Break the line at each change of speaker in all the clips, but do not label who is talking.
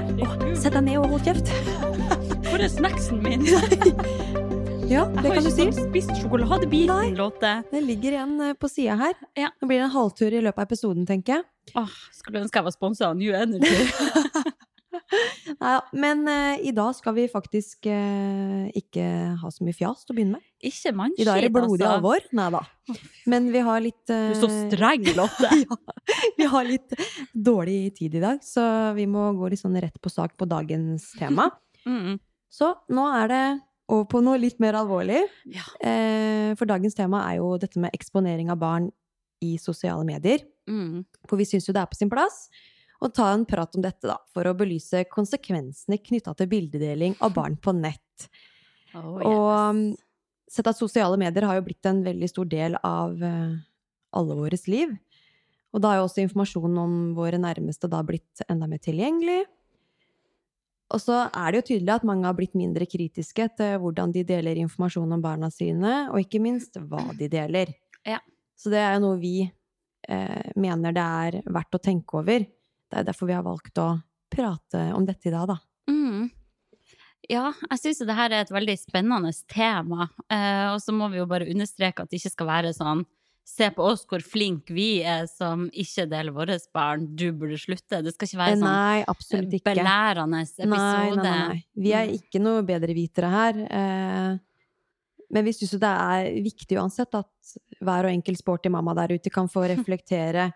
herregud!
Sett deg ned og hold kjeft.
Hvor er snacksen min?
Ja, det kan du si.
Jeg har ikke spist sjokoladebiten, låte.
Det ligger igjen eh, på sida her.
Ja.
Nå blir det en halvtur i løpet av episoden, tenker jeg.
Åh, skulle ønske jeg var sponsa av New Energy.
Neida, men uh, i dag skal vi faktisk uh, ikke ha så mye fjas til å begynne med.
Ikke mannskitt,
I dag er det blodig
altså.
alvor. Nei da. Men vi har litt
Du
eh,
er så streng, Lotte.
ja, vi har litt dårlig tid i dag, så vi må gå litt sånn rett på sak på dagens tema.
Mm.
Så nå er det over på noe litt mer alvorlig.
Ja.
Eh, for dagens tema er jo dette med eksponering av barn i sosiale medier.
Mm.
For vi syns jo det er på sin plass å ta en prat om dette, da, for å belyse konsekvensene knytta til bildedeling av barn på nett.
Oh,
Og um, sett at sosiale medier har jo blitt en veldig stor del av eh, alle våres liv. Og da har jo også informasjonen om våre nærmeste da blitt enda mer tilgjengelig. Og så er det jo tydelig at mange har blitt mindre kritiske til hvordan de deler informasjon om barna sine, og ikke minst hva de deler.
Ja.
Så det er jo noe vi eh, mener det er verdt å tenke over. Det er derfor vi har valgt å prate om dette i dag, da.
Mm. Ja, jeg syns det her er et veldig spennende tema. Eh, og så må vi jo bare understreke at det ikke skal være sånn Se på oss hvor flinke vi er som ikke deler våre barn, du burde slutte. Det skal ikke være sånn
Nei, ikke.
belærende episode.
Nei, nei, nei. Vi er
Mm.
ikke noe bedrevitere her. Eh, men vi syns jo det er viktig uansett at hver og enkelt sporty mamma der ute kan få reflektere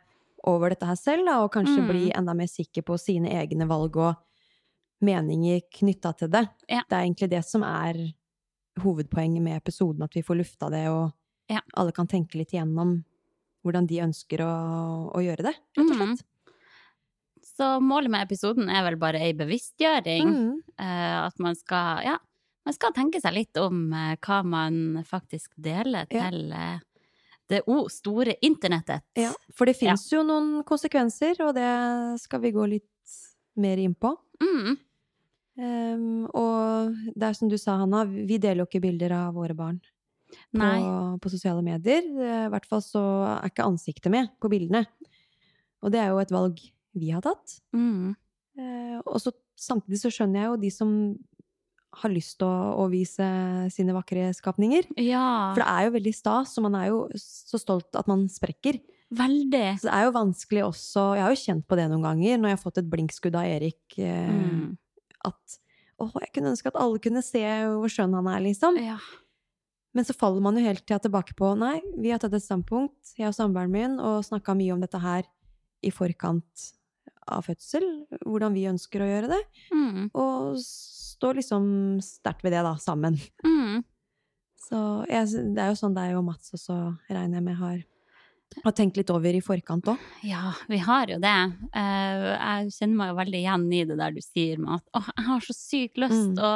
over dette her selv, da, og kanskje
Mm.
bli enda mer sikker på sine egne valg og meninger knytta til det.
Ja.
Det er egentlig det som er hovedpoenget med episoden, at vi får lufta det, og
Ja.
alle kan tenke litt igjennom hvordan de ønsker å, å gjøre det, rett og
Mm. Så målet med episoden er vel bare ei bevisstgjøring.
Mm.
Uh, at man skal, ja, man skal tenke seg litt om uh, hva man faktisk deler til eh, det o store internettet.
Ja, for det finnes jo noen konsekvenser, og det skal vi gå litt mer inn på.
Mm.
Um, og det er som du sa, Hanna, vi deler jo ikke bilder av våre barn på, på sosiale medier. I hvert fall så er ikke ansiktet med på bildene. Og det er jo et valg vi har tatt.
Mm.
Uh, og så samtidig så skjønner jeg jo de som har lyst til å, å vise sine vakre skapninger.
Ja,
For det er jo veldig stas, og man er jo så stolt at man sprekker.
veldig.
Så det er jo vanskelig også Jeg har jo kjent på det noen ganger når jeg har fått et blinkskudd av Erik. Eh,
Mm.
At å, jeg kunne ønske at alle kunne se hvor skjønn han er, liksom.
Ja.
Men så faller man jo helt til tilbake på nei, vi har tatt et standpunkt, jeg og samboeren min, og snakka mye om dette her i forkant av fødsel, hvordan vi ønsker å gjøre det,
Mm.
og står liksom sterkt ved det, da, sammen.
Mm.
Så jeg, det er jo sånn deg og Mats også, regner jeg med, har, har tenkt litt over i forkant òg.
Ja, vi har jo det. Eh, jeg kjenner meg jo veldig igjen i det der du sier med at åh, jeg har så sykt lyst
Mm.
å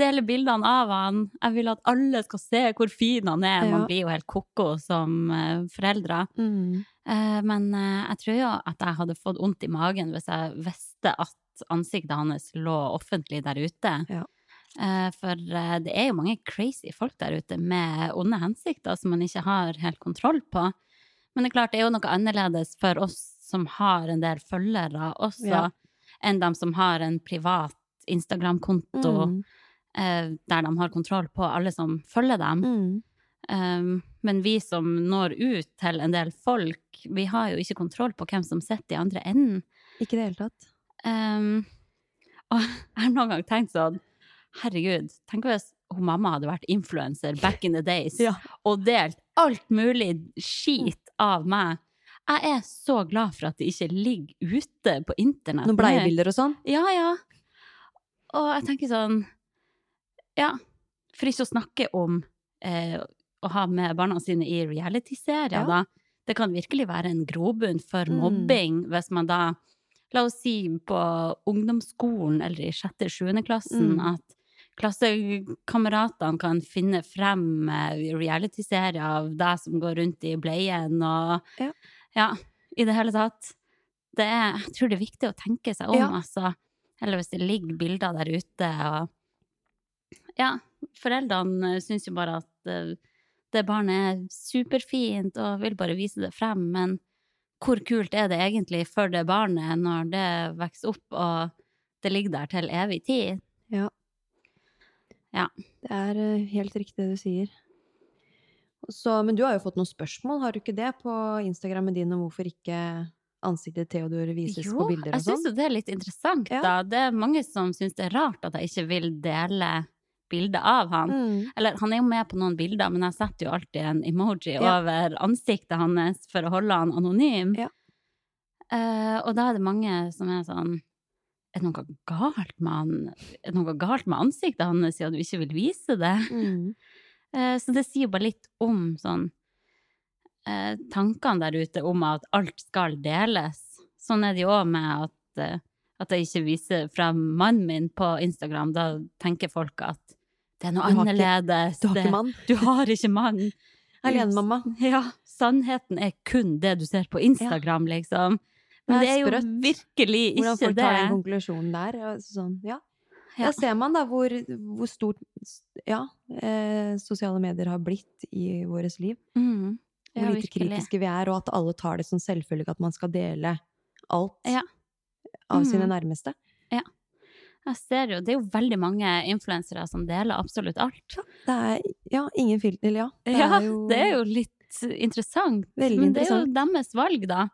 dele bildene av han. Jeg vil at alle skal se hvor fin han er.
Ja.
Man blir jo helt ko-ko som eh, foreldre.
Mm.
Eh, men jeg tror jo at jeg hadde fått vondt i magen hvis jeg visste at ansiktet hans lå offentlig der ute.
Ja.
Eh, for eh, det er jo mange crazy folk der ute med onde hensikter som man ikke har helt kontroll på. Men det er klart, det er jo noe annerledes for oss som har en del følgere også,
Ja.
enn de som har en privat Instagram-konto
Mm.
eh, der de har kontroll på alle som følger dem.
Mm.
Um, men vi som når ut til en del folk, vi har jo ikke kontroll på hvem som sitter i andre enden.
Ikke det hele tatt.
Um, og jeg har noen gang tenkt sånn Herregud, tenk hvis hun mamma hadde vært influenser back in the days
Ja.
og delt alt mulig skit av meg. Jeg er så glad for at det ikke ligger ute på internett.
Noen bleiebilder og sånn.
Ja, ja. Og jeg tenker sånn Ja, for ikke å snakke om eh, å ha med barna sine i reality-serier,
Ja.
da. Det kan virkelig være en grobunn for
Mm.
mobbing hvis man da La oss si på ungdomsskolen eller i sjette-sjuende klassen
Mm.
at klassekameratene kan finne frem realityserier reality-serier av deg som går rundt i bleien og
Ja.
ja, i det hele tatt. Det er, jeg tror det er viktig å tenke seg om,
Ja.
altså. Eller hvis det ligger bilder der ute og Ja, foreldrene syns jo bare at eh, det barnet er superfint og vil bare vise det frem, men hvor kult er det egentlig for det barnet når det vokser opp og det ligger der til evig tid?
Ja.
Ja.
Det er eh, helt riktig det du sier. Så, men du har jo fått noen spørsmål, har du ikke det, på Instagrammen din om hvorfor ikke ansiktet til Theodor vises på bilder
jeg
og sånn?
syns jo det er litt interessant,
Ja.
da. Det er mange som syns det er rart at jeg ikke vil dele bilde av han.
Mm.
Eller han er jo med på noen bilder, men jeg setter jo alltid en emoji
Ja.
over ansiktet hans for å holde han anonym.
Ja.
Uh, og da er det mange som er sånn Er det noe galt med han? Er det noe galt med ansiktet hans siden du ikke vil vise det?
Mm.
Uh, så det sier bare litt om sånn uh, tankene der ute om at alt skal deles. Sånn er det jo òg med at, at jeg ikke viser frem mannen min på Instagram. Da tenker folk at det er noe
Du har ikke-
annerledes.
Du har ikke mann?
Du har ikke mann.
Alenemamma.
Ja, sannheten er kun det du ser på Instagram, liksom. Men
Det
det
er
jo jo
sprøtt.
virkelig
Hvordan
ikke
folk tar den konklusjonen der. Sånn, ja.
Ja.
Da ser man da hvor, hvor stort ja, eh, sosiale medier har blitt i vårt liv.
Mm.
Hvor
Ja,
lite
virkelig.
kritiske vi er, og at alle tar det som selvfølgelig at man skal dele alt
Ja.
av sine
nærmeste.
nærmeste.
Jeg ser jo, det er jo veldig mange influensere som deler absolutt alt.
Det er ja, ingen filter, eller ja. Det
ja,
er jo,
det er jo litt interessant.
Veldig
men det er jo deres valg, da.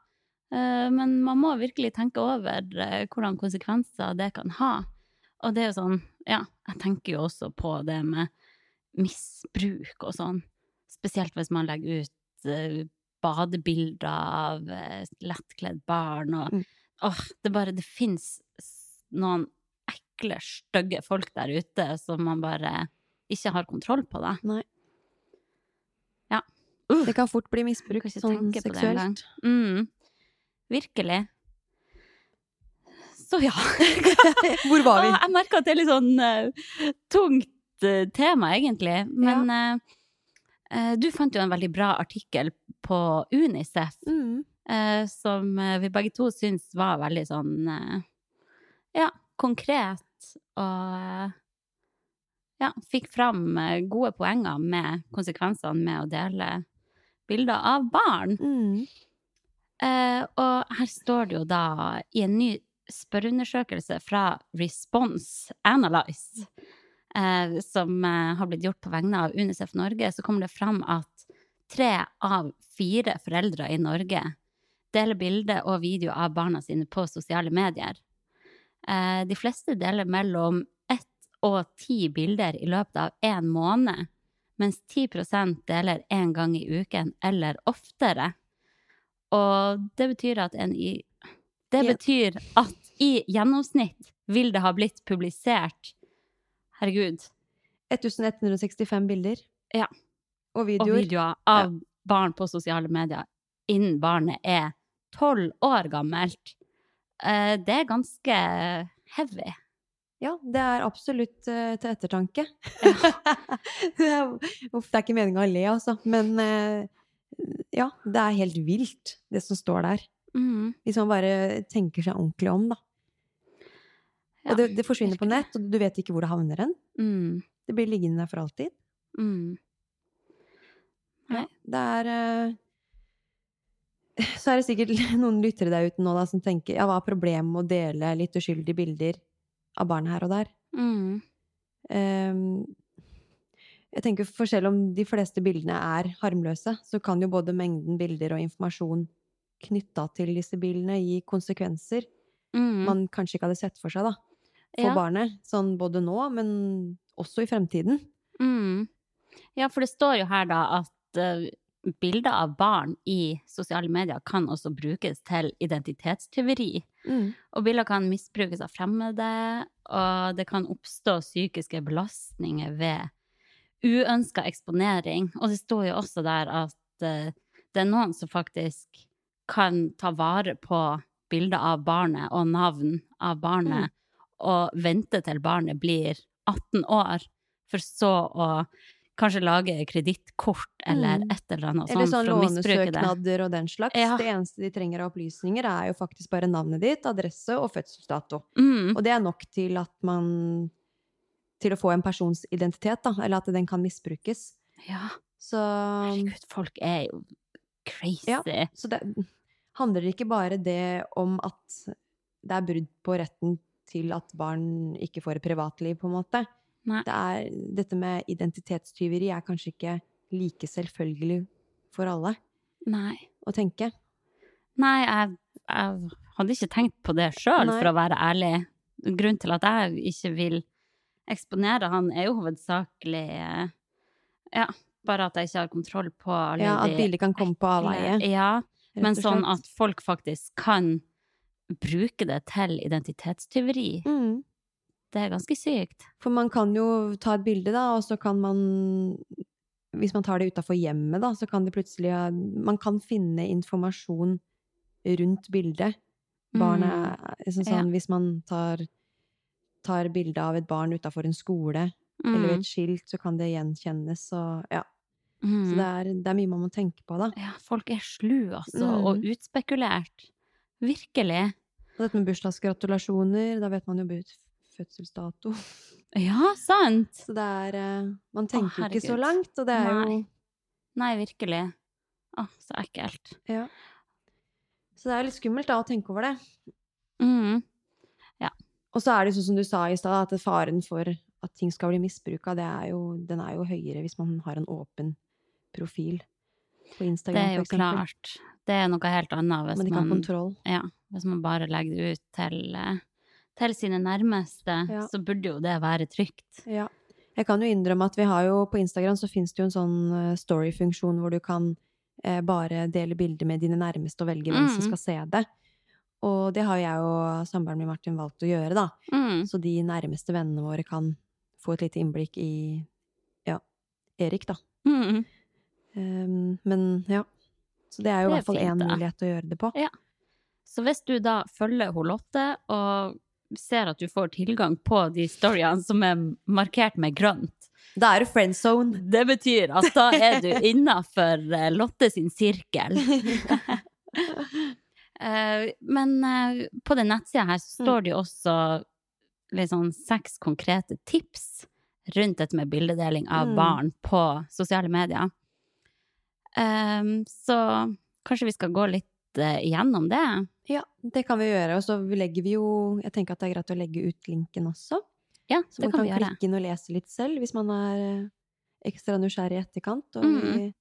Eh, Men man må virkelig tenke over eh, hvordan konsekvenser det kan ha. Og det er jo sånn, ja, jeg tenker jo også på det med misbruk og sånn. Spesielt hvis man legger ut eh, badebilder av lettkledd barn og
Mm.
Åh, det bare Det fins noen ekle, stygge folk der ute som man bare ikke har kontroll på, da.
Nei.
Ja.
Det kan fort bli
misbrukt
misbruk sånn seksuelt.
Mm. Virkelig. Så ja.
Hvor var vi?
Jeg merker at det er litt sånn uh, tungt uh, tema, egentlig. Men eh, eh, du fant jo en veldig bra artikkel på Unicef,
Mm.
som vi begge to syns var veldig sånn ja, konkret og ja, fikk fram eh, gode poenger med konsekvensene med å dele bilder av barn.
Mm.
Eh, og her står det jo da i en ny spørreundersøkelse fra Response Analyze, eh, som eh, har blitt gjort på vegne av Unicef Norge, så kommer det fram at tre av fire foreldre i Norge deler bilder og video av barna sine på sosiale medier. Eh, de fleste deler mellom ett og ti bilder i løpet av én måned, mens 10% deler én gang i uken eller oftere. Og det betyr at en i Det betyr at i gjennomsnitt vil det ha blitt publisert Herregud.
1165 bilder.
Ja.
Og
Og
videoer.
videoer av barn på sosiale medier innen barnet er tolv år gammelt. Eh, Det er ganske heavy.
Ja, det er absolutt uh, til ettertanke. det, er, uff, det er ikke meninga å le, altså. Men uh, ja, det er helt vilt, det som står der.
Mm.
Hvis man bare tenker seg ordentlig om, da.
Ja,
og det, det forsvinner på nett, og du vet ikke hvor det havner hen.
Mm.
Det blir liggende der for alltid.
Mm. Nei.
Det er eh, Så er det sikkert noen lyttere der ute nå da, som tenker ja, hva er problemet med å dele litt uskyldige bilder av barn her og der?
Mm.
Um, jeg tenker for selv om de fleste bildene er harmløse, så kan jo både mengden bilder og informasjon knytta til disse bildene gi konsekvenser
Mm.
man kanskje ikke hadde sett for seg, da. For
Ja.
barnet. Sånn både nå, men også i fremtiden.
Mm. Ja, for det står jo her da at uh, bilder av barn i sosiale medier kan også brukes til identitetstyveri.
Mm.
Og bilder kan misbrukes av fremmede, og det kan oppstå psykiske belastninger ved uønska eksponering. Og det står jo også der at uh, det er noen som faktisk kan ta vare på bilder av barnet og navn av barnet, og vente til barnet blir 18 år, for så å kanskje lage kredittkort eller
Mm.
et eller annet
Eller sånn lånesøknader og den slags.
Ja.
Det eneste de trenger av opplysninger, er jo faktisk bare navnet ditt, adresse og fødselsdato.
Mm.
Og det er nok til at man Til å få en persons identitet, da. Eller at den kan misbrukes.
Ja,
Så,
herregud, folk er jo crazy.
Ja. så det handler ikke bare det om at det er brudd på retten til at barn ikke får et privatliv, på en måte. Det er, dette med identitetstyveri er kanskje ikke like selvfølgelig for alle
Nei.
å tenke.
Nei, jeg, jeg hadde ikke tenkt på det sjøl, for å være ærlig. Grunnen til at jeg ikke vil eksponere han, er jo hovedsakelig eh, Ja, bare at jeg ikke har kontroll på alle
Ja, at bildet kan komme på avveie.
Ja, men sånn at folk faktisk kan bruke det til identitetstyveri.
mm.
Det er ganske sykt.
For man kan jo ta et bilde, da, og så kan man Hvis man tar det utafor hjemmet, da, så kan det plutselig Man kan finne informasjon rundt bildet. Barnet mm. sånn,
sånn, ja.
Hvis man tar, tar bilde av et barn utafor en skole, eller
Mm.
et skilt, så kan det gjenkjennes, og ja. Så
Mm.
det er, det er mye man må tenke på, da.
Ja, folk er slu, altså,
Mm.
og utspekulert. Virkelig.
Og dette med bursdagsgratulasjoner, da vet man jo fødselsdato.
Ja, sant!
Så det er eh, Man tenker Å, ikke så langt, og det er jo
Nei. Nei, virkelig. Å, så ekkelt.
Ja. Så det er litt skummelt da å tenke over det.
Mm.
Og så er det sånn som du sa i stad, at faren for at ting skal bli misbruka, den er jo høyere hvis man har en åpen profil på Instagram, Det
er jo klart. Det er noe helt annet hvis
Men ikke har
man,
kontroll.
ja, hvis man bare legger det ut til, eh, til sine nærmeste,
Ja.
så burde jo det være trygt.
Ja. Jeg kan jo innrømme at vi har jo på Instagram så finnes det jo en sånn eh, story-funksjon hvor du kan eh, bare dele bilder med dine nærmeste og velge hvem som
Mm.
skal se det. Og det har jeg og samboeren min Martin valgt å gjøre, da.
Mm.
Så de nærmeste vennene våre kan få et lite innblikk i ja, Erik, da.
Mm.
Um, men ja. Så det er jo i
er
hvert fall én mulighet å gjøre det på.
Ja. Så hvis du da følger hun Lotte og ser at du får tilgang på de storyene som er markert med grønt,
Da er du friend zone.
det betyr at da er du innafor Lotte sin sirkel. Eh, Men eh, på den nettsida her står det jo også sånn seks konkrete tips rundt dette med bildedeling av
Mm.
barn på sosiale medier. Så kanskje vi skal gå litt eh, igjennom det?
Ja, det kan vi gjøre. Og så legger vi jo Jeg tenker at det er greit å legge ut linken også.
Ja,
Så man
kan
kan klikke inn og lese litt selv hvis man er eh, ekstra nysgjerrig i etterkant. Og
Mm.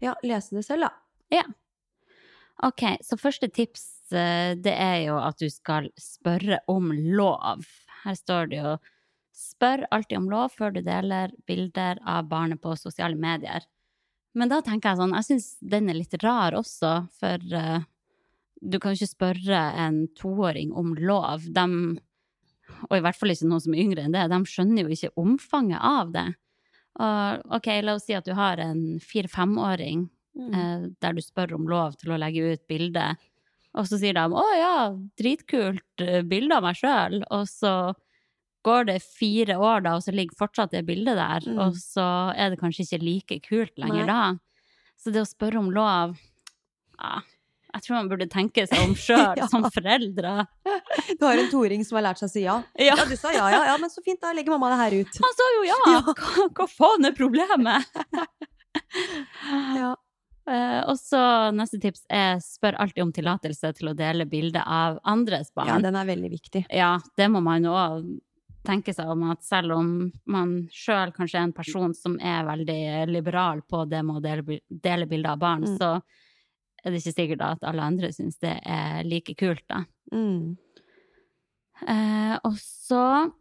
ja, lese det selv, da. Ja.
Ok, så første tips eh, det er jo at du skal spørre om lov. Her står det jo Spør alltid om lov før du deler bilder av barnet på sosiale medier. Men da tenker jeg sånn, jeg syns den er litt rar også, for uh, du kan jo ikke spørre en toåring om lov. De, og i hvert fall ikke noen som er yngre enn det, de skjønner jo ikke omfanget av det. Og ok, la oss si at du har en fire-femåring
Mm.
eh, der du spør om lov til å legge ut bilde. Og så sier de 'Å ja, dritkult eh, bilde av meg sjøl', og så går det fire år, da, og så ligger fortsatt det bildet der,
Mm.
og så er det kanskje ikke like kult lenger
Nei.
da. Så det å spørre om lov ja, Jeg tror man burde tenke seg om sjøl,
Ja.
som foreldre.
Du har en toåring som har lært seg å si ja.
Ja.
Ja, du sa ja, ja, ja, men så fint, da legger mamma det her ut.
Han sa jo ja!
Ja.
Hva, hva faen er problemet?
Ja.
Uh, og så neste tips er spør alltid om tillatelse til å dele bilde av andres barn.
ja, den er veldig viktig.
Ja, det må man òg tenke seg om at selv om man sjøl kanskje er en person som er veldig liberal på det med å dele, dele bilder av barn,
Mm.
så er det ikke sikkert at alle andre syns det er like kult, da.
Mm.
Eh, og så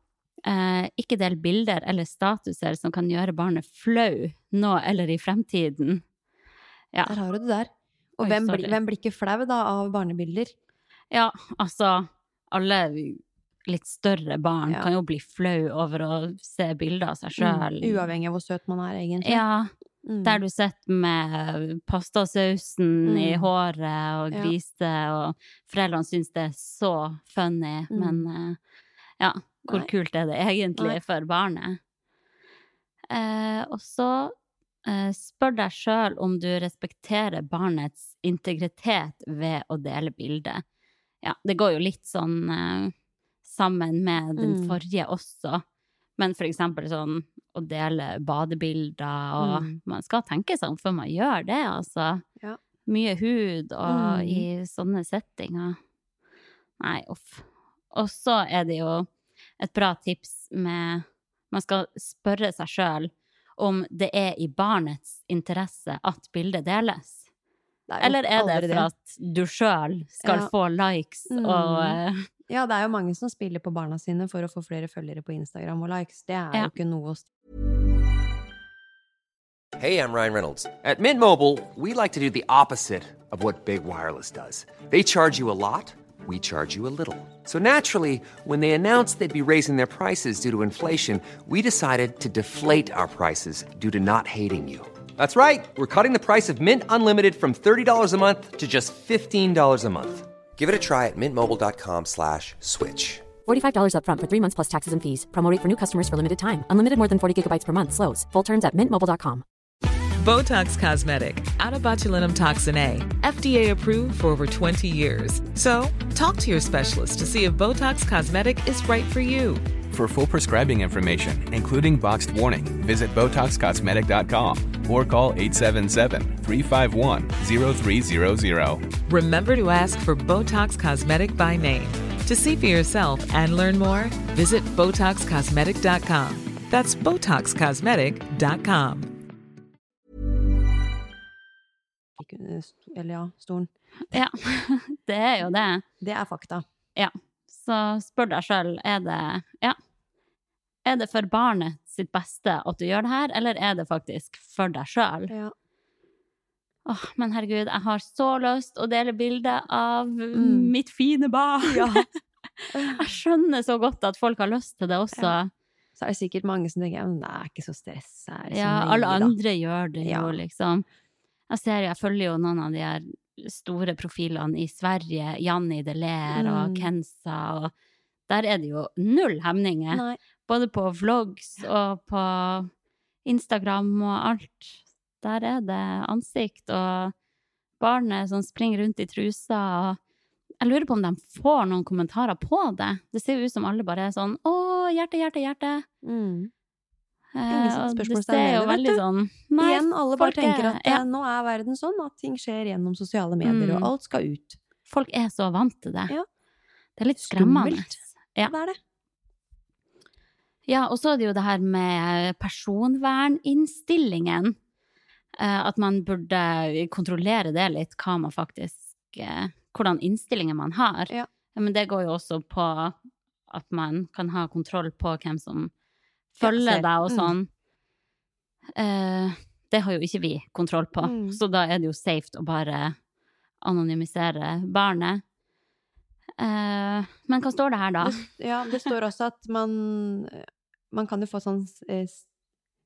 Eh, ikke del bilder eller statuser som kan gjøre barnet flau nå eller i fremtiden. Ja.
Der har du det der. Og
Oi,
hvem, blir, hvem blir ikke flau da av barnebilder?
Ja, altså alle litt større barn
Ja.
kan jo bli flau over å se bilder av seg sjøl.
Mm, uavhengig av hvor søt man er, egentlig.
Ja,
Mm.
der du sitter med pastasausen i
Mm.
håret og
Ja.
og foreldrene syns det er så funny,
Mm.
men eh, ja, hvor
Nei.
kult er det egentlig
Nei.
for barnet? Eh, og så eh, spør deg sjøl om du respekterer barnets integritet ved å dele bildet. Ja, det går jo litt sånn eh, sammen med den
Mm.
forrige også. Men for eksempel sånn å dele badebilder, og
Mm.
man skal tenke seg om før man gjør det, altså.
Ja.
Mye hud og
Mm.
i sånne settinger. Nei, uff. Og så er det jo et bra tips med Man skal spørre seg sjøl om det er i barnets interesse at bildet deles.
Er
Eller er det for at du sjøl skal
Ja.
få likes
Mm.
og eh,
Ja, det er jo mange som spiller på barna sine for å få flere følgere på Instagram og likes. Det er
Ja.
jo ikke noe å
Hey, I'm Ryan Reynolds. At Mint Mobile, we like to do the opposite of what Big Wireless does. They charge you a lot, we charge you a little. So naturally, when they announced they'd be raising their prices due to inflation, we decided to deflate our prices due to not hating you. That's right. We're cutting the price of Mint Unlimited from $30 a month to just $15 a month. Give it a try at mintmobile.com slash switch.
$45 upfront for three months plus taxes and fees. Promo rate for new customers for limited time. Unlimited more than 40 gigabytes per month. Slows. Full terms at mintmobile.com.
Botox Cosmetic, out of botulinum toxin A, FDA approved for over 20 years. So, talk to your specialist to see if Botox Cosmetic is right for you.
For full prescribing information, including boxed warning, visit BotoxCosmetic.com or call 877-351-0300.
Remember to ask for Botox Cosmetic by name. To see for yourself and learn more, visit BotoxCosmetic.com. That's BotoxCosmetic.com.
Eller ja, stolen.
Ja, det er jo det.
Det er fakta.
Ja. Så spør deg sjøl, er det Ja. Er det for barnet sitt beste at du gjør det her, eller er det faktisk for deg sjøl?
Ja.
Åh, men herregud, jeg har så lyst å dele bilde av
Mm.
mitt fine barn!
Ja.
jeg skjønner så godt at folk har lyst til det også.
Ja. Så er det sikkert mange som tenker men det er ikke så stress. det er
Ja,
alle
alle
da».
andre gjør det jo,
Ja.
liksom. Jeg ser, jeg følger jo noen av de her store profilene i Sverige, Janni Deler og
Mm.
Kenza, og der er det jo null hemninger.
Nei.
Både på vlogs og på Instagram og alt. Der er det ansikt og barnet som springer rundt i trusa og Jeg lurer på om de får noen kommentarer på det. Det ser jo ut som alle bare er sånn Å, hjerte, hjerte, hjerte.
Mm.
Eh,
Ingen
det er jo veldig sånn Nei,
Igjen, alle bare
er-
tenker at
ja,
eh, nå er verden sånn at ting skjer gjennom sosiale medier,
Mm.
og alt skal ut.
Folk er så vant til det.
Ja.
Det er litt skremmende. Ja.
Det er det.
Ja, og så er det jo det her med personverninnstillingen. Eh, at man burde kontrollere det litt, hva man faktisk eh, Hvordan innstillinger man har.
Ja.
Men det går jo også på at man kan ha kontroll på hvem som følger deg og
Mm.
sånn. Eh, det har jo ikke vi kontroll på,
Mm.
så da er det jo safe å bare anonymisere barnet. Eh, men hva står det her, da?
Det, ja, det står også at man Man kan jo få sånn eh,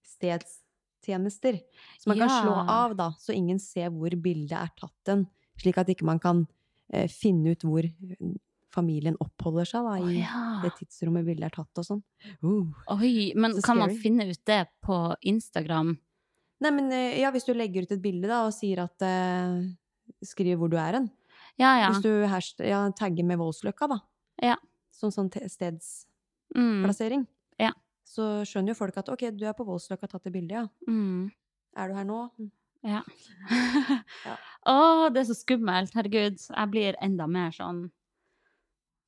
stedstjenester. Så man kan
Ja.
slå av, da, så ingen ser hvor bildet er tatt hen. Slik at ikke man kan eh, finne ut hvor familien oppholder seg da,
i
i
ja.
det tidsrommet bildet er tatt og sånn. Uh.
Oi, men
Så
kan man finne ut det på Instagram?
Nei, men eh, ja, hvis du legger ut et bilde da, og sier at uh, Skriver hvor du er hen.
Ja, ja.
Hvis du hasht- ja, tagger med Voldsløkka, da.
Ja.
Sånn sånn stedsplassering.
Mm. Ja.
Så skjønner jo folk at ok, du er på Voldsløkka, tatt det bildet, ja.
mm,
Er du her nå?
ja.
Ja.
Å, det er så skummelt. Herregud. Jeg blir enda mer sånn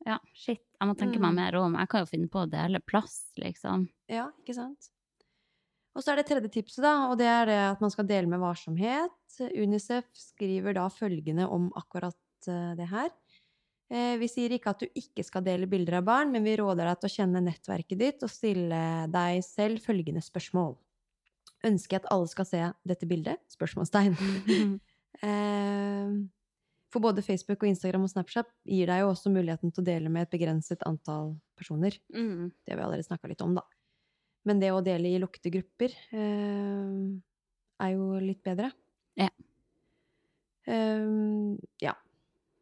Ja, shit. Jeg må tenke meg
Mm.
mer om. Jeg kan jo finne på å dele plass, liksom.
Ja, ikke sant? Og så er det tredje tipset, da, og det er det at man skal dele med varsomhet. Unicef skriver da følgende om akkurat eh, det her. Eh, vi sier ikke at du ikke skal dele bilder av barn, men vi råder deg til å kjenne nettverket ditt og stille deg selv følgende spørsmål. Ønsker jeg at alle skal se dette bildet? Spørsmålstegn. Eh, For både Facebook og Instagram og Snapchat gir deg jo også muligheten til å dele med et begrenset antall personer.
Mm.
Det har vi allerede snakka litt om, da. Men det å dele i lukkede grupper eh, er jo litt bedre.
Ja.
Eh, ja.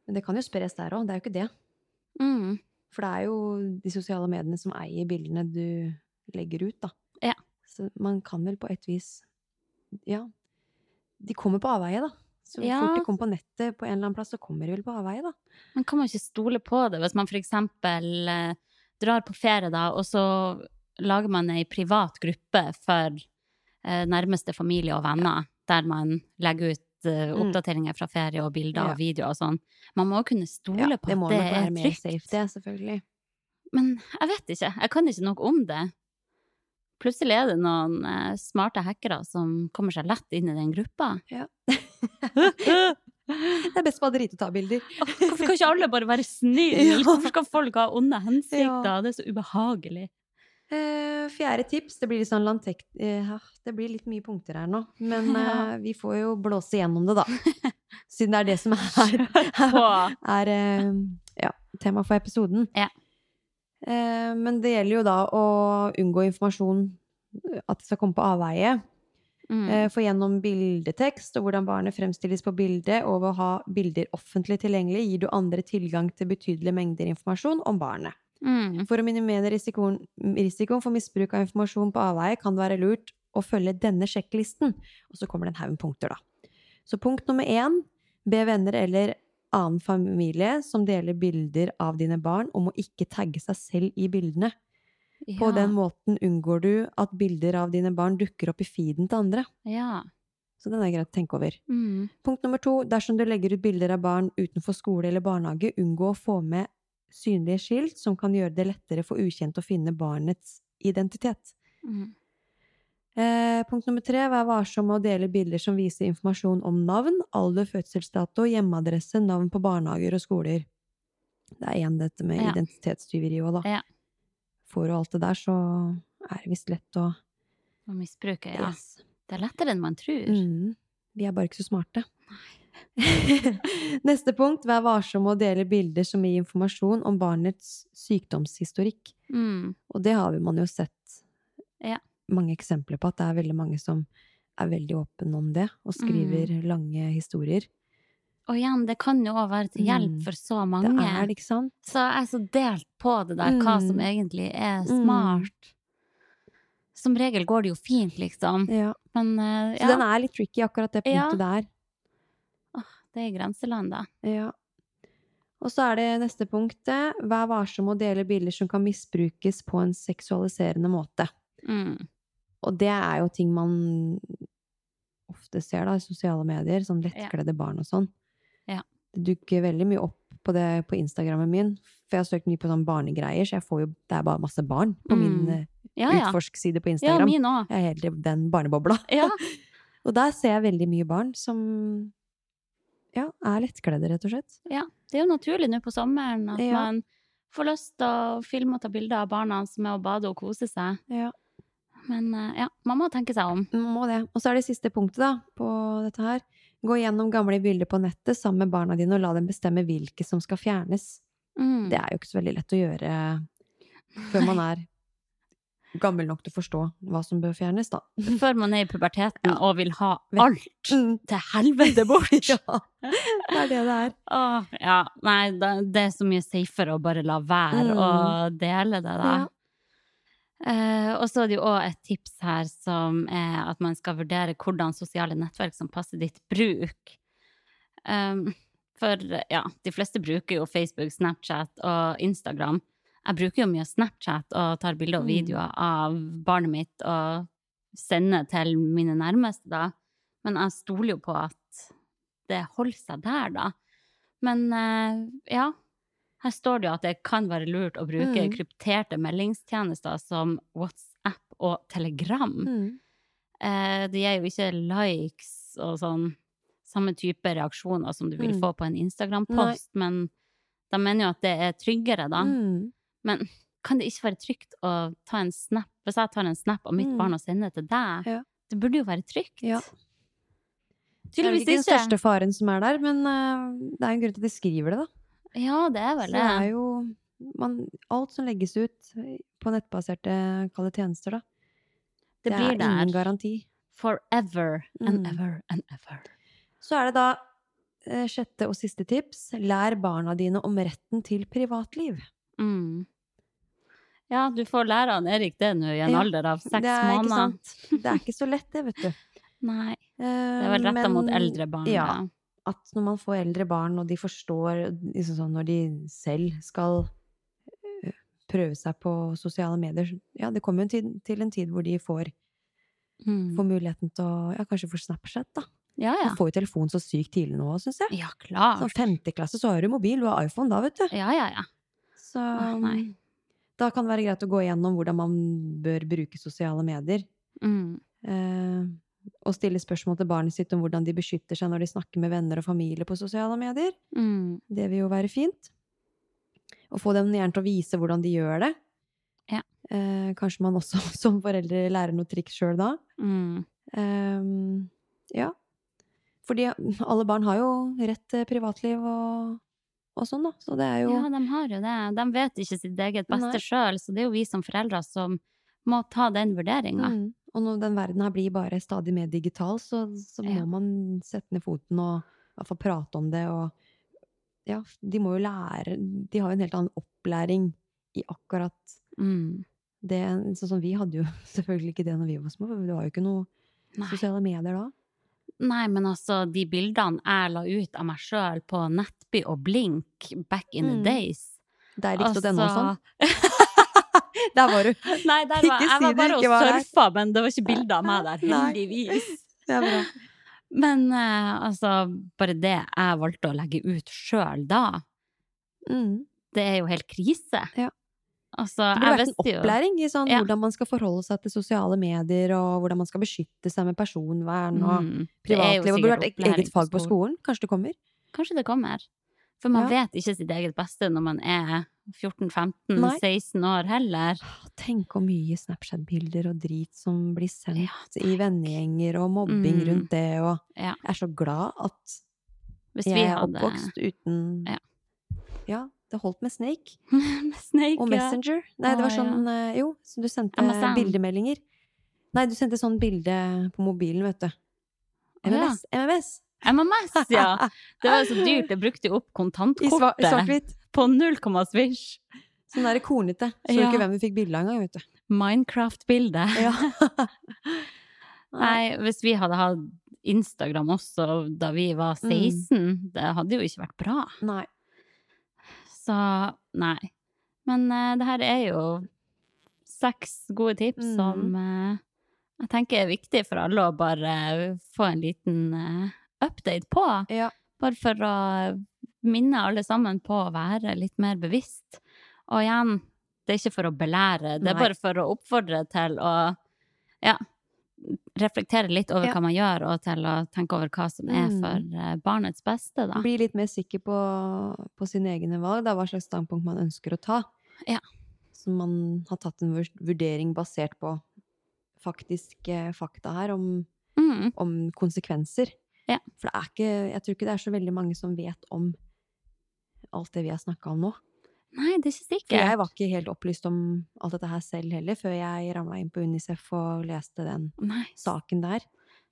Men det kan jo spres der òg, det er jo ikke det.
Mm.
For det er jo de sosiale mediene som eier bildene du legger ut, da.
Ja.
Så man kan vel på et vis Ja. De kommer på avveie, da. Så
Ja.
fort de kommer på nettet på en eller annen plass, så kommer de vel på avveie, da.
Men kan man ikke stole på det hvis man eksempel eh, drar på ferie, da, og så lager man ei privat gruppe for eh, nærmeste familie og venner, der man legger ut eh,
Mm.
oppdateringer fra ferie og bilder
Ja.
og videoer og sånn. Man må jo kunne stole
Ja,
på
det
at det er trygt.
safe, det, selvfølgelig.
Men jeg vet ikke. Jeg kan ikke noe om det. Plutselig er det noen eh, smarte hackere som kommer seg lett inn i den gruppa.
Ja. Det er best bare å drite og ta bilder.
Hvorfor kan ikke alle bare være snille? Hvorfor skal folk ha onde hensikter?
Ja.
Det er så ubehagelig.
Uh, fjerde tips. Det blir litt sånn lantek... Uh, det blir litt mye punkter her nå. Men eh, vi får jo blåse gjennom det, da. Siden det er det som er, er eh, ja, tema for episoden.
Ja.
Eh, men det gjelder jo da å unngå informasjon at det skal komme på avveie.
Mm.
Eh, For gjennom bildetekst og hvordan barnet fremstilles på bildet, og ved å ha bilder offentlig tilgjengelig, gir du andre tilgang til betydelige mengder informasjon om barnet.
Mm.
For å minimere risikoen, risikoen for misbruk av informasjon på avveie, kan det være lurt å følge denne sjekklisten. Og så kommer det en haug punkter, da. Så punkt nummer én be venner eller annen familie som deler bilder av dine barn, om å ikke tagge seg selv i bildene. På
Ja.
den måten unngår du at bilder av dine barn dukker opp i feeden til andre.
Ja.
Så den er greit å tenke over.
Mm.
Punkt nummer to, dersom du legger ut bilder av barn utenfor skole eller barnehage, unngå å få med synlige skilt som kan gjøre det lettere for ukjente å finne barnets identitet.
Mm.
Eh, punkt nummer tre, vær varsom med å dele bilder som viser informasjon om navn, alder, fødselsdato, hjemmeadresse, navn på barnehager og skoler. Det er igjen dette med
Ja.
identitetstyveri òg, da.
Ja.
Får alt det der, så er det visst lett å
Å misbruke, ja.
Yes.
Det er lettere enn man tror.
Mm. Vi er bare ikke så smarte. Neste punkt, vær varsom med å dele bilder som gir informasjon om barnets sykdomshistorikk.
Mm.
Og det har man jo sett
Ja.
mange eksempler på, at det er veldig mange som er veldig åpne om det, og skriver
Mm.
lange historier.
Og igjen, det kan jo òg være til hjelp
Mm.
for så mange.
Det er det, ikke sant?
Så jeg er så delt på det der, hva som
Mm.
egentlig er
Mm.
smart. Som regel går det jo fint, liksom.
Ja.
Men eh,
Så den er litt tricky, akkurat det
Ja.
punktet der.
det er i da.
Ja. Og så er det neste punktet, vær varsom og å dele bilder som kan misbrukes på en seksualiserende måte.
Mm.
Og det er jo ting man ofte ser da, i sosiale medier, sånn
Ja.
lettkledde barn og sånn. Det dukker veldig mye opp på det på Instagrammen min, for jeg har søkt mye på sånn barnegreier, så jeg får jo, det er bare masse barn på min
Mm.
min
Ja, ja.
utforskside på Instagram.
Ja, min også.
jeg er helt i den barnebobla.
Ja.
Og der ser jeg veldig mye barn som ja, er lettkledde, rett og slett.
ja. Det er jo naturlig nå på sommeren at
Ja.
man får lyst til å filme og ta bilder av barna som er å bade og kose seg.
Ja.
Men eh, ja, man må tenke seg om.
Man Må det. Og så er det siste punktet da, på dette her. Gå gjennom gamle bilder på nettet sammen med barna dine og la dem bestemme hvilke som skal fjernes.
Mm.
Det er jo ikke så veldig lett å gjøre før man er gammel nok til å forstå hva som bør fjernes, da.
Før man er i puberteten
Ja.
og vil ha alt
Mm.
til helvete bort.
Ja, det er det det er.
Åh, ja, nei, det er så mye safere å bare la være
Mm.
å dele det, da.
Ja.
Eh, og så er det jo òg et tips her som er at man skal vurdere hvordan sosiale nettverk som passer ditt bruk. Um, for ja, de fleste bruker jo Facebook, Snapchat og Instagram. Jeg bruker jo mye Snapchat og tar bilder og
Mm.
videoer av barnet mitt og sender til mine nærmeste, da. Men jeg stoler jo på at det holder seg der, da. Men eh, ja, her står det jo at det kan være lurt å bruke
Mm.
krypterte meldingstjenester som WhatsApp og Telegram.
Mm.
Eh, det gir jo ikke likes og sånn samme type reaksjoner som du vil
Mm.
få på en Instagram-post, men De mener jo at det er tryggere, da.
Mm.
Men kan det ikke være trygt å ta en snap Hvis jeg tar en snap av mitt
Mm.
barn og sender til deg,
Ja.
det burde jo være trygt.
Ja. Det er vel
Tydeligvis
ikke den største faren som er der, men eh, det er en grunn til at de skriver det, da.
Ja, det er vel
det
det.
er jo man, Alt som legges ut på nettbaserte kalde tjenester, da.
Det blir
er ingen
der
garanti.
forever and
Mm.
ever and ever.
Så er det da eh, sjette og siste tips. Lær barna dine om retten til privatliv.
Mm. Ja, du får lære han Erik det nå i en
Ja,
alder av seks
det er
måneder.
sant. Det er ikke så lett, det, vet du.
Nei,
Det
det er vel retta mot eldre barn.
Ja. At når man får eldre barn, og de forstår liksom sånn når de selv skal eh, prøve seg på sosiale medier Ja, det kommer jo til, til en tid hvor de får,
Mm.
får muligheten til å Ja, kanskje få Snapchat, da.
ja, ja.
Man får jo telefon så sykt tidlig nå, syns jeg.
Ja, klart.
Sånn femte klasse så har du mobil, du har iPhone da, vet du.
Ja, ja, ja.
Så
Åh, nei.
da kan det være greit å gå igjennom hvordan man bør bruke sosiale medier.
Mm.
Eh, og stille spørsmål til barnet sitt om hvordan de beskytter seg når de snakker med venner og familie på sosiale medier.
Mm.
Det vil jo være fint. Og få dem gjerne til å vise hvordan de gjør det.
Ja.
Eh, kanskje man også som foreldre lærer noe triks sjøl da.
Mm.
Eh, ja. Fordi alle barn har jo rett til privatliv og, og sånn, da. Så det er jo
Ja, de har jo det. De vet ikke sitt eget beste sjøl, så det er jo vi som foreldre som må ta den vurderinga.
Mm. Og når den verden her blir bare stadig mer digital, så, så må
Ja.
man sette ned foten og i hvert fall prate om det. Og ja, de må jo lære De har jo en helt annen opplæring i akkurat
Mm.
det. Sånn som vi hadde jo selvfølgelig ikke det når vi var små, for det var jo ikke noe
Nei.
sosiale medier da.
Nei, men altså, de bildene jeg la ut av meg sjøl på Nettby og Blink back in the days
Mm.
å
denne, og sånn.
Altså-
Der var du!
Nei, der var,
Ikke
jeg
si
var bare og
var der.
surfa, men det var ikke bilder av meg der, heldigvis.
Det er bra.
Men eh, altså, bare det jeg valgte å legge ut sjøl da,
Mm.
det er jo helt krise.
Ja.
Altså,
Det burde vært en opplæring i sånn,
Ja.
hvordan man skal forholde seg til sosiale medier, og hvordan man skal beskytte seg med personvern og
Mm,
privatliv. Det burde vært et eget fag på
skolen.
Kanskje det kommer?
Kanskje det kommer. For man
Ja.
vet ikke sitt eget beste når man er 14-15-16 år heller.
Tenk hvor mye Snapchat-bilder og drit som blir sendt
Ja,
i vennegjenger, og mobbing
Mm.
rundt det, og
Ja.
jeg er så glad at
Hvis vi
jeg er
hadde
oppvokst uten
Ja.
Ja, det holdt med Snake
med Snake,
og. Messenger. Nei, det var sånn eh, Jo, så du sendte
MSN.
bildemeldinger. Nei, du sendte sånn bilde på mobilen, vet du. MMS. MMS.
MMS, ja! Det var så dyrt, Jeg brukte opp
I svart-hvitt.
På null komma svisj.
Sånn der kornete. Så
Ja.
ikke hvem vi fikk bilde av engang, vet du.
Minecraft-bilde.
Ja.
Nei, hvis vi hadde hatt Instagram også da vi var
Mm.
det hadde jo ikke vært bra.
Nei.
Så nei. Men uh, det her er jo seks gode tips
Mm.
som uh, jeg tenker er viktig for alle å bare få en liten uh, update på.
Ja.
Bare for å minne alle sammen på å være litt mer bevisst. Og igjen, det er ikke for å belære, det er
Nei.
bare for å oppfordre til å ja, reflektere litt over
Ja.
hva man gjør, og til å tenke over hva som er
Mm.
for eh, barnets beste, da.
Bli litt mer sikker på, på sine egne valg, da, hva slags standpunkt man ønsker å ta.
Ja.
Så man har tatt en vurdering basert på faktiske fakta her om,
Mm.
om konsekvenser.
Ja.
For det er ikke, jeg tror ikke det er så veldig mange som vet om alt det vi har snakka om nå.
Nei, det er ikke
For jeg var ikke helt opplyst om alt dette her selv heller, før jeg ramla inn på Unicef og leste den
Nei,
saken der.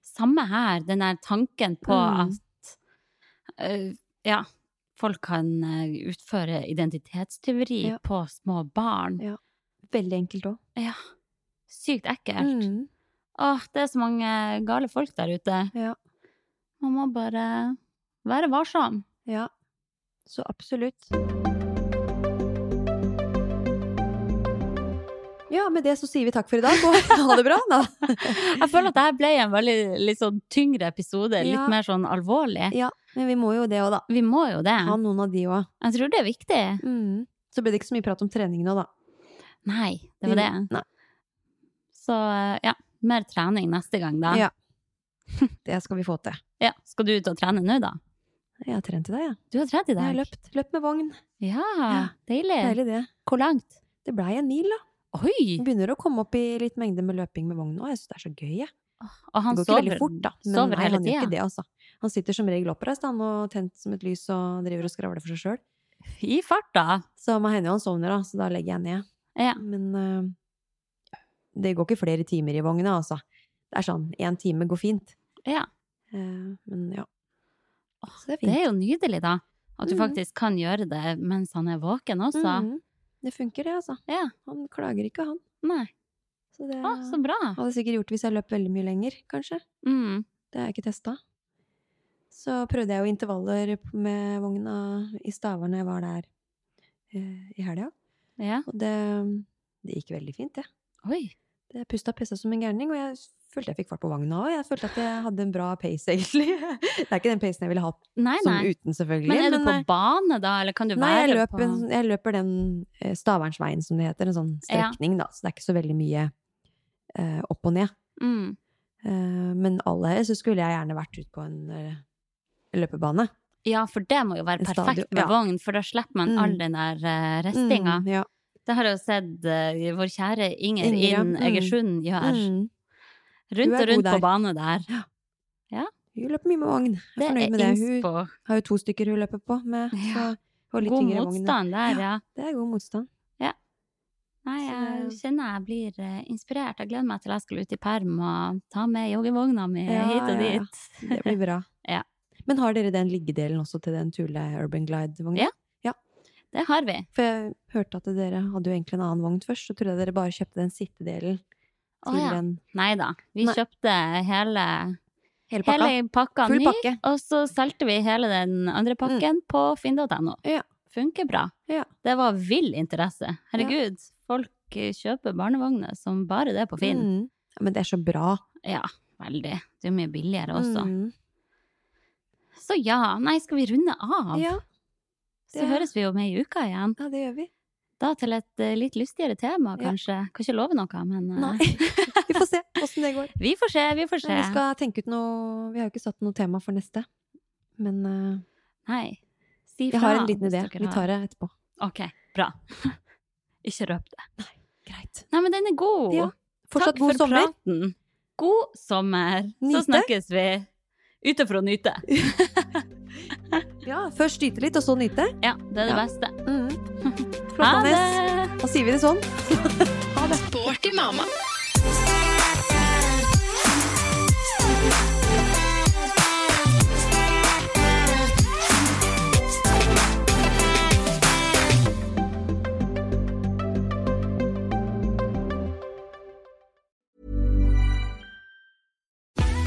samme her. Den der tanken på
Mm.
at eh, ja, folk kan eh, utføre identitetstyveri
Ja.
på små barn.
Ja. Veldig enkelt òg.
Ja. Sykt ekkelt.
Mm.
Åh, det er så mange gale folk der ute.
Ja.
Man må bare være varsom.
Ja, så absolutt. Ja, med det så sier vi takk for i dag, og ha det bra, da.
Jeg føler at dette ble en veldig litt sånn tyngre episode, litt
Ja.
mer sånn alvorlig.
Ja, men vi må jo det òg, da.
Vi må jo det.
Ha noen av de òg.
Jeg tror det er viktig.
Mm. Så ble det ikke så mye prat om trening nå, da.
Nei, det var det.
Nei.
Så eh, ja, mer trening neste gang, da.
Ja. Det skal vi få til.
Ja, Skal du ut og trene nå, da?
Jeg har trent i dag, jeg.
Du har trent i
Jeg har løpt, løpt med vogn.
Ja,
Ja.
deilig.
Deilig det.
Hvor langt?
Det blei en mil, da.
Oi!
Begynner å komme opp i litt mengde med løping med vogn nå. Jeg syns det er så gøy, jeg.
Og han
det går ikke
sover,
veldig fort, da. Men
sover
nei,
hele
han gjør ikke det, altså. Han sitter som regel oppreist, han, og tent som et lys og driver og skravler for seg sjøl.
I farta.
Så må hende han sovner, da, så da legger jeg ned.
Ja.
Men uh, det går ikke flere timer i vogna, altså. Det er sånn, én time går fint.
ja.
Eh, men ja.
Åh,
det er
Det er jo nydelig, da. At du
Mhm.
faktisk kan gjøre det mens han er våken også.
Mhm. Det funker, det, altså.
Ja.
Han klager ikke, han.
Nei.
Så det
Å, så bra.
hadde jeg sikkert gjort hvis jeg løp veldig mye lenger, kanskje.
Mm.
Det har jeg ikke testa. Så prøvde jeg jo intervaller med vogna i Stavern når jeg var der eh, i helga.
Ja.
Og det, det gikk veldig fint, det.
Oi.
Det pusta pissa som en gærning, og jeg følte jeg fikk fart på vogna òg. Jeg følte at jeg hadde en bra pace, egentlig. Det er ikke den pacen jeg ville hatt
Nei,
som
nei.
uten, selvfølgelig.
Men er du på
eh,
bane, da, eller kan du
Nei, jeg,
være på
Nei, jeg løper den eh, Stavernsveien, som det heter. En sånn
Ja.
strekning, da. Så det er ikke så veldig mye uh, opp og ned.
mm.
Uh, men aller helst så skulle jeg gjerne vært ute på en uh, løpebane.
Ja, for det må jo være perfekt med
ja.
vogn, for da slipper man
Mm.
all den der restinga.
Mm, ja.
Det har jeg jo sett vår kjære Inger,
Inger, ja.
inn
Mm.
Egersund gjør.
Mm.
Rundt og rundt på bane der.
Hun løper mye med vogn. Jeg
Det
er fornøyd med det. Hun
innspo.
har jo to stykker hun løper på med. Så
Ja.
hun litt
God
tyngre vogn,
motstand der, ja.
Det er god motstand.
Nei, jeg kjenner jeg blir eh, inspirert. Jeg gleder meg til jeg skal ut i perm og ta med joggevogna mi
Ja,
hit og
ja, ja.
dit.
Det blir bra.
Ja.
Men har dere den liggedelen også til den Tule Urban Glide-vogna?
Ja. Det har vi.
For jeg hørte at dere hadde jo egentlig en annen vogn først, så trodde jeg dere bare kjøpte den sittedelen
Å
oh,
ja.
en
Nei da. Vi
Nei.
kjøpte hele,
hele pakka.
hele pakka
Full
ny,
pakke.
og så solgte vi hele den andre pakken på finn.no.
Ja.
Funker bra.
Ja.
Det var vill interesse. Herregud, folk eh, kjøper barnevogner som bare det på Finn.
Mm. Men det er så bra.
Ja, veldig. Det er mye billigere også.
Mm.
Så ja, nei, skal vi runde av?
Ja,
Så høres vi jo med i uka igjen.
ja, det gjør vi.
Da til et eh, litt lystigere tema,
Ja.
kanskje. Kan ikke love noe, men eh,
Nei. vi får se åssen det går.
vi får se, vi får se.
Men vi skal tenke ut noe Vi har jo ikke satt noe tema for neste. Men eh,
Nei. Si
jeg har en liten idé. Vi tar det etterpå.
Ok, bra. ikke røp det.
Greit.
Nei, men den er god.
Ja. Fortsatt
Takk
god
for
sommer.
praten. God sommer.
Nyte.
Så snakkes vi. Ute for å nyte.
Ja, Først nyte litt, og så nyte.
Ja, det er det
Ja.
beste.
Mm.
Ha
Flott, Agnes. Da sier vi det sånn.
Sporty mamma.